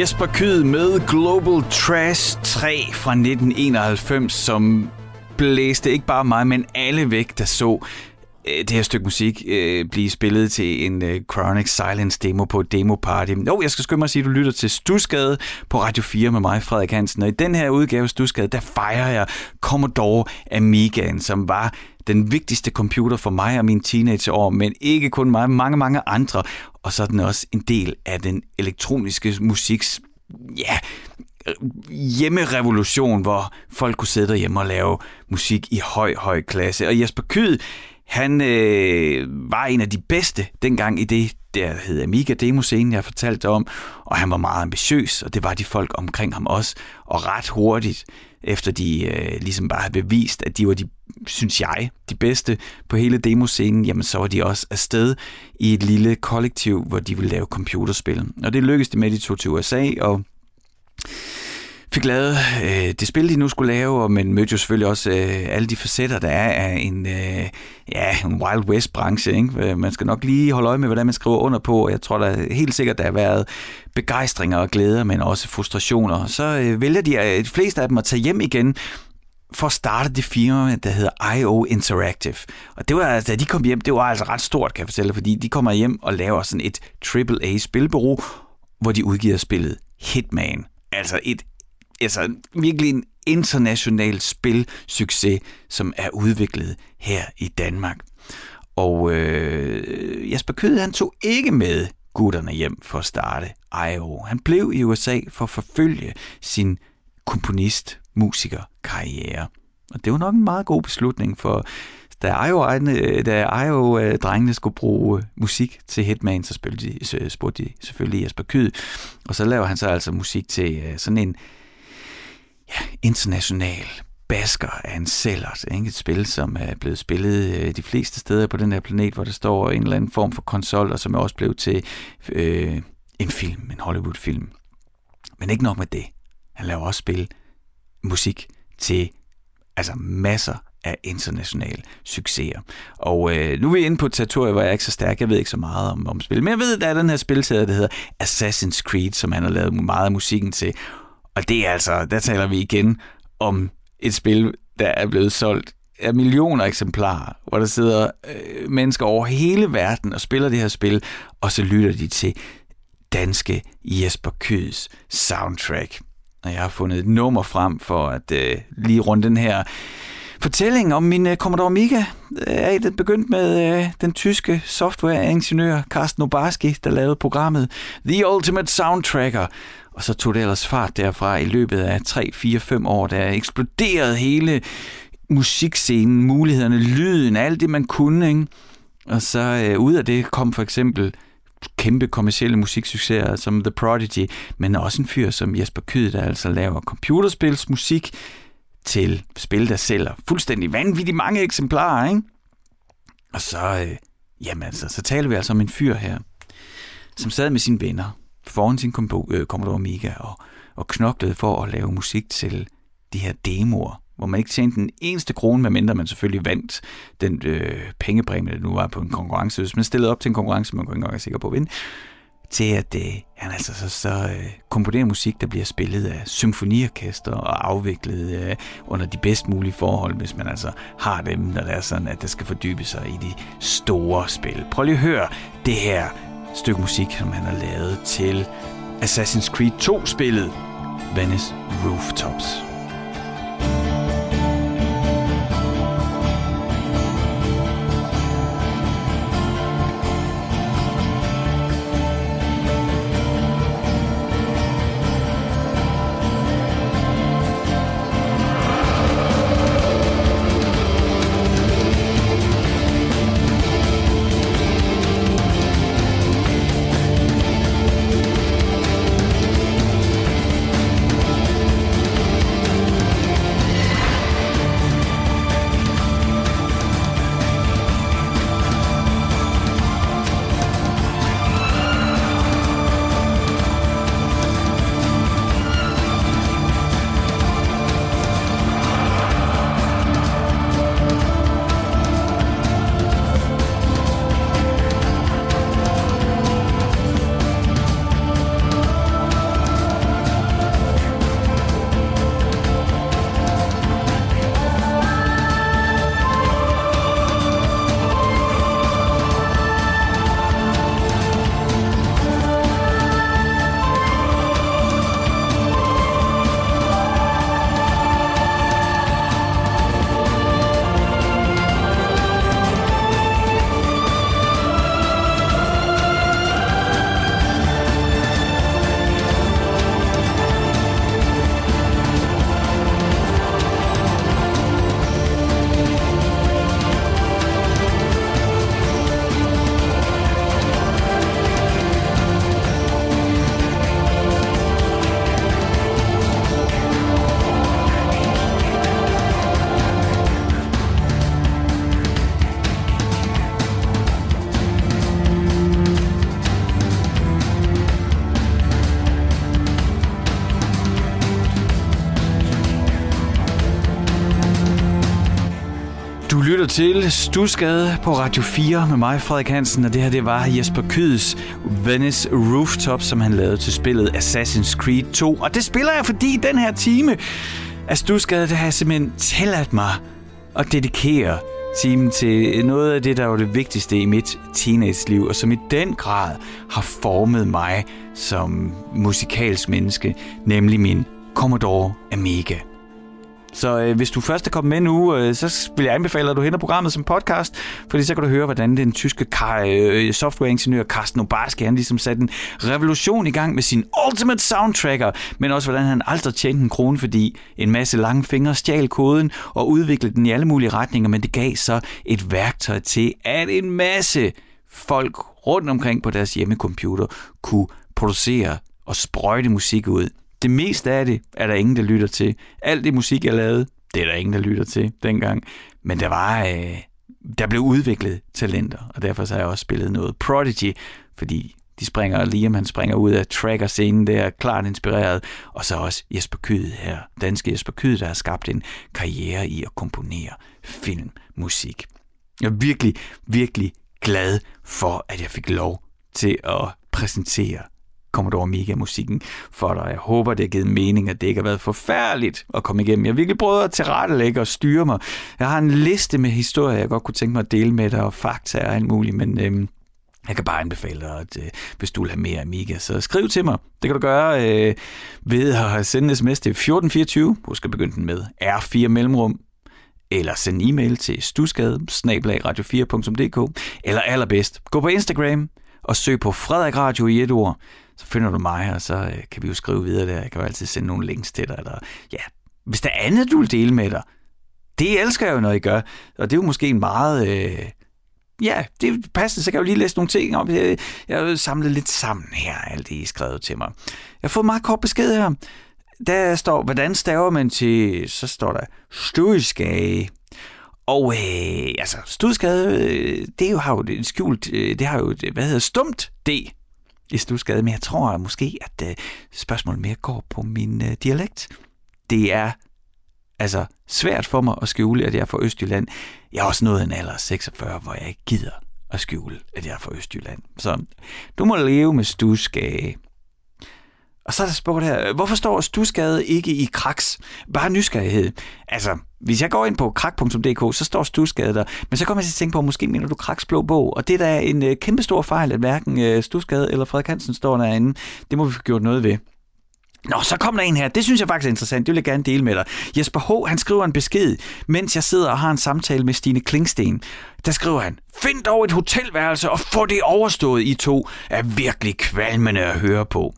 Jesper Kyd med Global Trash 3 fra 1991, som blæste ikke bare mig, men alle væk, der så øh, det her stykke musik øh, blive spillet til en øh, Chronic Silence demo på et demo party. Jo, jeg skal skynde mig at sige, at du lytter til Stusgade på Radio 4 med mig, Frederik Hansen. Og i den her udgave af Stusgade, der fejrer jeg Commodore Amigaen, som var den vigtigste computer for mig og mine teenageår, men ikke kun mig, mange, mange andre. Og så er den også en del af den elektroniske musiks, ja, hjemmerevolution, hvor folk kunne sidde derhjemme og lave musik i høj, høj klasse. Og Jesper Kyd, han øh, var en af de bedste dengang i det, der hed Amiga Demoscenen, jeg fortalte om, og han var meget ambitiøs, og det var de folk omkring ham også. Og ret hurtigt, efter de øh, ligesom bare havde bevist, at de var de, synes jeg, de bedste på hele demoscenen, jamen så var de også afsted i et lille kollektiv, hvor de ville lave computerspil. Og det lykkedes de med, de tog til USA, og fik lavet øh, det spil, de nu skulle lave, men mødte jo selvfølgelig også øh, alle de facetter, der er af en, øh, ja, en Wild West-branche. Ikke? Øh, man skal nok lige holde øje med, hvordan man skriver under på, og jeg tror da helt sikkert, der har været begejstringer og glæder, men også frustrationer. Så øh, vælger de, øh, de fleste af dem at tage hjem igen, for at starte det firma, der hedder IO Interactive. Og det var, altså, da de kom hjem, det var altså ret stort, kan jeg fortælle, fordi de kommer hjem og laver sådan et AAA-spilbureau, hvor de udgiver spillet Hitman. Altså et altså virkelig en international spilsucces, som er udviklet her i Danmark. Og øh, Jesper Kød, han tog ikke med gutterne hjem for at starte I.O. Han blev i USA for at forfølge sin komponist, musiker karriere. Og det var nok en meget god beslutning, for da IO, øh, da IO øh, drengene skulle bruge øh, musik til Hitman, så spurgte de selvfølgelig Jesper Kyd, og så laver han så altså musik til sådan en ja, international basker af en Cellert. Ikke? Et spil, som er blevet spillet øh, de fleste steder på den her planet, hvor der står en eller anden form for konsol, og som er også blevet til øh, en film, en Hollywood-film. Men ikke nok med det. Han laver også spil, musik til altså masser af internationale succeser. Og øh, nu er vi inde på et territorium, hvor jeg er ikke så stærk. Jeg ved ikke så meget om, om spil. Men jeg ved, at der er den her spilserie, der hedder Assassin's Creed, som han har lavet meget af musikken til. Og det er altså, der taler vi igen om et spil, der er blevet solgt af millioner eksemplarer, hvor der sidder øh, mennesker over hele verden og spiller det her spil, og så lytter de til danske Jesper Køds soundtrack. Og jeg har fundet et nummer frem for at øh, lige runde den her fortælling om min øh, Commodore Amiga. Øh, det begyndte med øh, den tyske softwareingeniør Carsten Obarski, der lavede programmet The Ultimate Soundtracker. Og så tog det ellers fart derfra i løbet af 3, 4, 5 år, der eksploderede hele musikscenen, mulighederne, lyden, alt det man kunne. Ikke? Og så øh, ud af det kom for eksempel kæmpe kommersielle musiksucceser som The Prodigy, men også en fyr som Jesper Kyd, der altså laver computerspilsmusik til spil, der sælger fuldstændig vanvittigt mange eksemplarer. Ikke? Og så, øh, jamen altså, så taler vi altså om en fyr her, som sad med sine venner foran sin øh, Commodore Amiga og, og knoklede for at lave musik til de her demoer, hvor man ikke tjente en eneste krone, medmindre man selvfølgelig vandt den øh, pengepræmie, der nu var på en konkurrence. Hvis man stillede op til en konkurrence, man kunne ikke engang være sikker på at vinde, til at øh, han altså så, så øh, komponerer musik, der bliver spillet af symfoniorkester og afviklet øh, under de bedst mulige forhold, hvis man altså har dem, når det er sådan, at det skal fordybe sig i de store spil. Prøv lige at høre det her stykke musik, som han har lavet til Assassin's Creed 2-spillet Venice Rooftops. Lytter til Stusgade på Radio 4 med mig, Frederik Hansen, og det her det var Jesper Kyds Venice Rooftop, som han lavede til spillet Assassin's Creed 2. Og det spiller jeg, fordi den her time af Stusgade, det har jeg simpelthen tilladt mig at dedikere timen til noget af det, der var det vigtigste i mit teenage-liv, og som i den grad har formet mig som musikalsk menneske, nemlig min Commodore Amiga. Så øh, hvis du først er kommet med nu, øh, så vil jeg anbefale, at du henter programmet som podcast, fordi så kan du høre, hvordan den tyske øh, softwareingeniør Carsten Obarski, han ligesom satte en revolution i gang med sin Ultimate Soundtracker, men også hvordan han aldrig tjente en krone, fordi en masse lange fingre stjal koden og udviklede den i alle mulige retninger, men det gav så et værktøj til, at en masse folk rundt omkring på deres hjemmecomputer kunne producere og sprøjte musik ud. Det meste af det er der ingen, der lytter til. Alt det musik, jeg lavede, det er der ingen, der lytter til dengang. Men der var... Øh, der blev udviklet talenter, og derfor så har jeg også spillet noget Prodigy, fordi de springer, Liam han springer ud af tracker-scenen, der klart inspireret, og så også Jesper Kyd her, danske Jesper Kyd, der har skabt en karriere i at komponere filmmusik. Jeg er virkelig, virkelig glad for, at jeg fik lov til at præsentere Commodore Amiga-musikken for dig. Jeg håber, det har givet mening, at det ikke har været forfærdeligt at komme igennem. Jeg har virkelig prøvet at tilrettelægge og styre mig. Jeg har en liste med historier, jeg godt kunne tænke mig at dele med dig, og fakta og alt muligt, men øhm, jeg kan bare anbefale dig, at øh, hvis du vil have mere Amiga, så skriv til mig. Det kan du gøre øh, ved at sende en sms til 1424. Husk at begynde den med R4 mellemrum eller send e-mail til stusgade radio4.dk, eller allerbedst, gå på Instagram og søg på Frederik Radio i et ord, så finder du mig, og så øh, kan vi jo skrive videre der. Jeg kan jo altid sende nogle links til dig, eller ja, hvis der er andet, du vil dele med dig. Det elsker jeg jo, når I gør, og det er jo måske en meget... Øh, ja, det er passende, så kan jeg jo lige læse nogle ting op. Jeg, jeg har samlet lidt sammen her, alt det, I skrevet til mig. Jeg har fået meget kort besked her. Der står, hvordan staver man til, så står der, studskage. Og øh, altså, studskade, øh, det er jo, har jo et skjult, øh, det har jo, hvad hedder, stumt D i Stusgade, men jeg tror måske, at uh, spørgsmålet mere går på min uh, dialekt. Det er altså svært for mig at skjule, at jeg er fra Østjylland. Jeg har også nået en alder 46, hvor jeg ikke gider at skjule, at jeg er fra Østjylland. Så du må leve med Stusgade. Og så er der spurgt her, hvorfor står Stusgade ikke i kraks? Bare nysgerrighed. Altså, hvis jeg går ind på krak.dk, så står Stusgade der. Men så kommer jeg til at tænke på, måske mener du Kraks blå bog. Og det er da en øh, kæmpe stor fejl, at hverken øh, Stusgade eller Frederik Hansen står derinde. Det må vi få gjort noget ved. Nå, så kom der en her. Det synes jeg faktisk er interessant. Det vil jeg gerne dele med dig. Jesper H. han skriver en besked, mens jeg sidder og har en samtale med Stine Klingsten. Der skriver han, find dog et hotelværelse og få det overstået i to. Er virkelig kvalmende at høre på.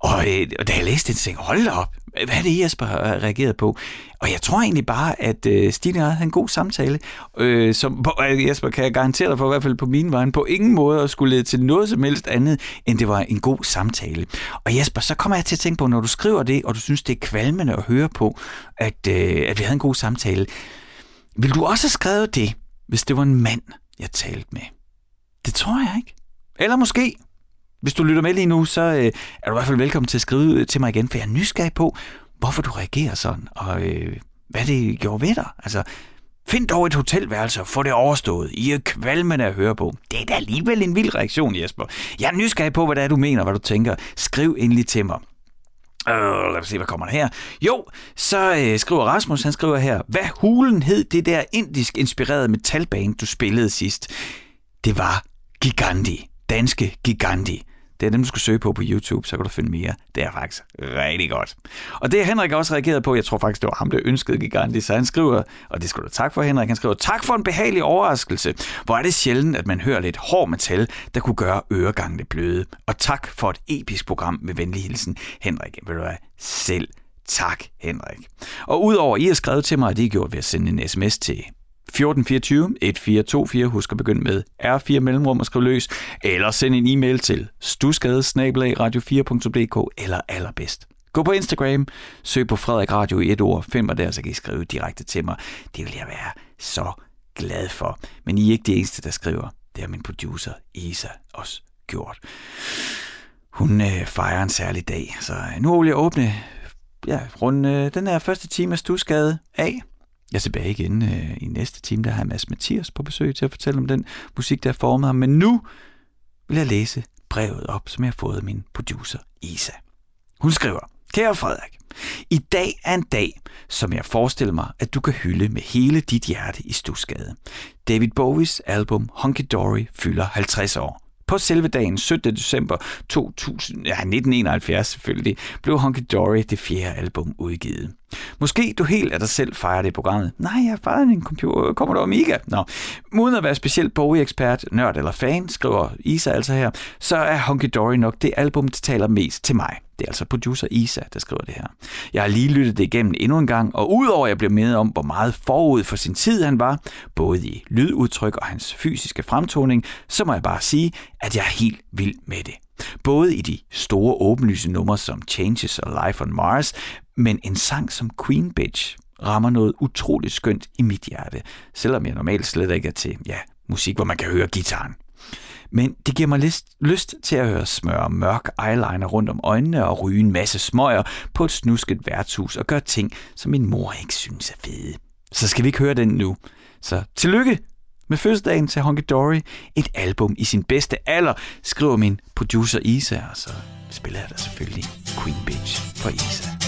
Og, øh, og da jeg læste det, tænkte jeg, hold da op, hvad er det, Jesper har øh, reageret på? Og jeg tror egentlig bare, at øh, Stine havde en god samtale, øh, som øh, Jesper kan jeg garantere dig for, i hvert fald på min vej, på ingen måde at skulle lede til noget som helst andet, end det var en god samtale. Og Jesper, så kommer jeg til at tænke på, når du skriver det, og du synes, det er kvalmende at høre på, at, øh, at vi havde en god samtale, vil du også have skrevet det, hvis det var en mand, jeg talte med? Det tror jeg ikke. Eller måske, hvis du lytter med lige nu, så øh, er du i hvert fald velkommen til at skrive til mig igen, for jeg er nysgerrig på, hvorfor du reagerer sådan, og øh, hvad det gjorde ved dig. Altså, find dog et hotelværelse og få det overstået. I er kvalmende at høre på. Det er da alligevel en vild reaktion, Jesper. Jeg er nysgerrig på, hvad det er, du mener, hvad du tænker. Skriv endelig til mig. Øh, lad os se, hvad kommer der her. Jo, så øh, skriver Rasmus, han skriver her, hvad hulen hed det der indisk inspirerede metalband, du spillede sidst? Det var Gigandi. Danske Giganti. Det er dem, du skal søge på på YouTube, så kan du finde mere. Det er faktisk rigtig godt. Og det har Henrik også reageret på. Jeg tror faktisk, det var ham, der ønskede Gigantis. Så han skriver, og det skal du tak for, Henrik. Han skriver, tak for en behagelig overraskelse. Hvor er det sjældent, at man hører lidt hård metal, der kunne gøre øregangene bløde. Og tak for et episk program med venlig hilsen, Henrik. Vil du være selv Tak, Henrik. Og udover, I har skrevet til mig, at det er gjort ved at sende en sms til 1424 1424. Husk at begynde med R4 mellemrum og skrive løs, eller send en e-mail til stusgade radio4.dk eller allerbedst. Gå på Instagram, søg på Frederik Radio i et ord, find mig der, så kan I skrive direkte til mig. Det vil jeg være så glad for. Men I er ikke de eneste, der skriver. Det har min producer Isa også gjort. Hun øh, fejrer en særlig dag, så øh, nu vil jeg åbne ja, rundt øh, den her første time af Stusgade af jeg er tilbage igen øh, i næste time, der har jeg Mads Mathias på besøg til at fortælle om den musik, der har formet ham. Men nu vil jeg læse brevet op, som jeg har fået af min producer Isa. Hun skriver, Kære Frederik, i dag er en dag, som jeg forestiller mig, at du kan hylde med hele dit hjerte i Stusgade. David Bowies album Honky Dory fylder 50 år. På selve dagen 17. december 2000, ja, 1971 selvfølgelig, blev Honky Dory det fjerde album udgivet. Måske du helt af dig selv fejrer det i programmet. Nej, jeg fejrer en computer. Øh, kommer du Amiga? Nå. Uden at være specielt Bowie-ekspert, nørd eller fan, skriver Isa altså her, så er Honky Dory nok det album, der taler mest til mig. Det er altså producer Isa, der skriver det her. Jeg har lige lyttet det igennem endnu en gang, og udover at jeg blev med om, hvor meget forud for sin tid han var, både i lydudtryk og hans fysiske fremtoning, så må jeg bare sige, at jeg er helt vild med det. Både i de store åbenlyse numre som Changes og Life on Mars, men en sang som Queen Bitch rammer noget utroligt skønt i mit hjerte, selvom jeg normalt slet ikke er til ja, musik, hvor man kan høre gitaren. Men det giver mig lyst, lyst til at høre smøre mørk eyeliner rundt om øjnene og ryge en masse smøger på et snusket værtshus og gøre ting, som min mor ikke synes er fede. Så skal vi ikke høre den nu. Så tillykke med fødselsdagen til Honky Dory. Et album i sin bedste alder, skriver min producer Isa, og så spiller jeg da selvfølgelig Queen Bitch for Isa.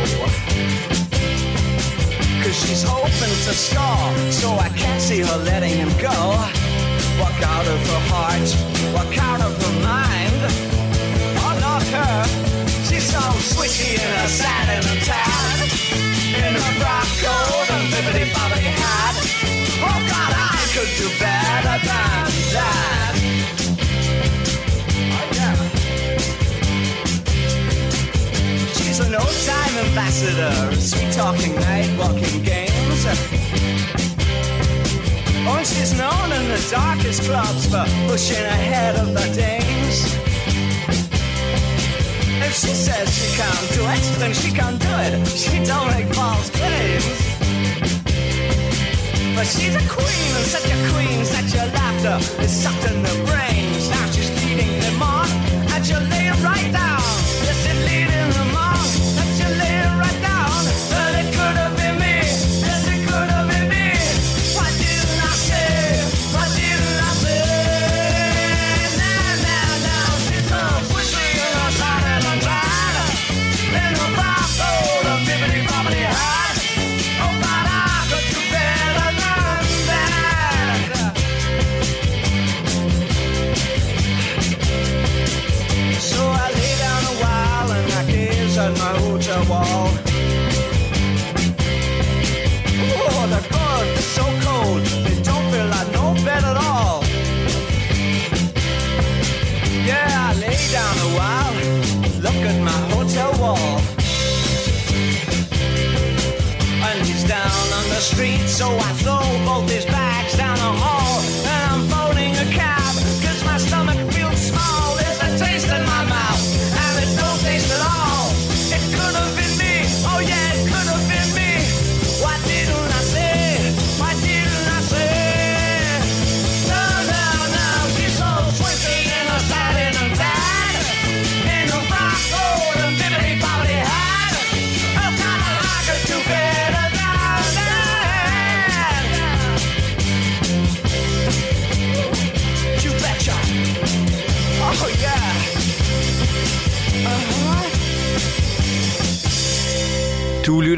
Cause she's hoping to score, so I can't see her letting him go. Walk out of her heart, walk out of her mind. Oh, not her She's so swishy in her satin and tan. In her frock coat and bibbity bobbity hat. Oh God, I could do better than ambassador, sweet talking, night walking games. Oh, she's known in the darkest clubs for pushing ahead of the dames. If she says she can't do it, then she can't do it. She don't make false claims. But she's a queen, and such a queen, such a laughter is sucked in the brains. Now she's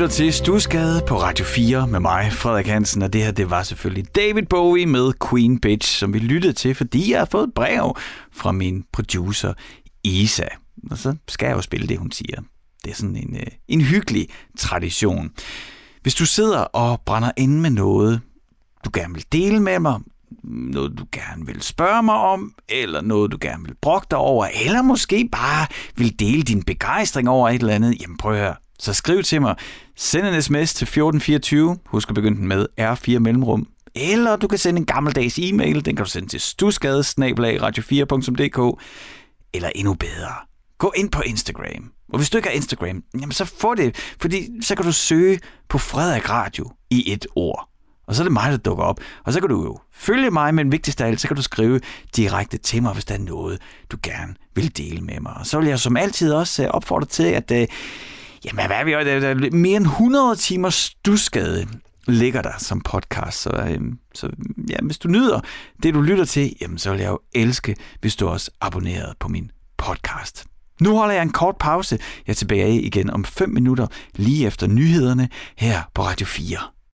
lytter til Stusgade på Radio 4 med mig, Frederik Hansen, og det her, det var selvfølgelig David Bowie med Queen Bitch, som vi lyttede til, fordi jeg har fået et brev fra min producer Isa. Og så skal jeg jo spille det, hun siger. Det er sådan en, øh, en hyggelig tradition. Hvis du sidder og brænder inde med noget, du gerne vil dele med mig, noget du gerne vil spørge mig om, eller noget du gerne vil brokke dig over, eller måske bare vil dele din begejstring over et eller andet, jamen prøv at høre. Så skriv til mig. Send en sms til 1424. Husk at begynde den med R4 mellemrum Eller du kan sende en gammeldags e-mail, den kan du sende til stusgadesnabelag.radio4.dk. Eller endnu bedre, gå ind på Instagram. Og hvis du ikke har Instagram, jamen så få det, fordi så kan du søge på Frederik Radio i et ord. Og så er det mig, der dukker op. Og så kan du jo følge mig, men vigtigst af alt, så kan du skrive direkte til mig, hvis der er noget, du gerne vil dele med mig. Og så vil jeg som altid også øh, opfordre til, at øh, jamen, hvad er vi, der er mere end 100 timers stusskade ligger der som podcast. Så, øhm, så ja, hvis du nyder det, du lytter til, jamen, så vil jeg jo elske, hvis du også abonnerer på min podcast. Nu holder jeg en kort pause. Jeg er tilbage igen om 5 minutter lige efter nyhederne her på Radio 4.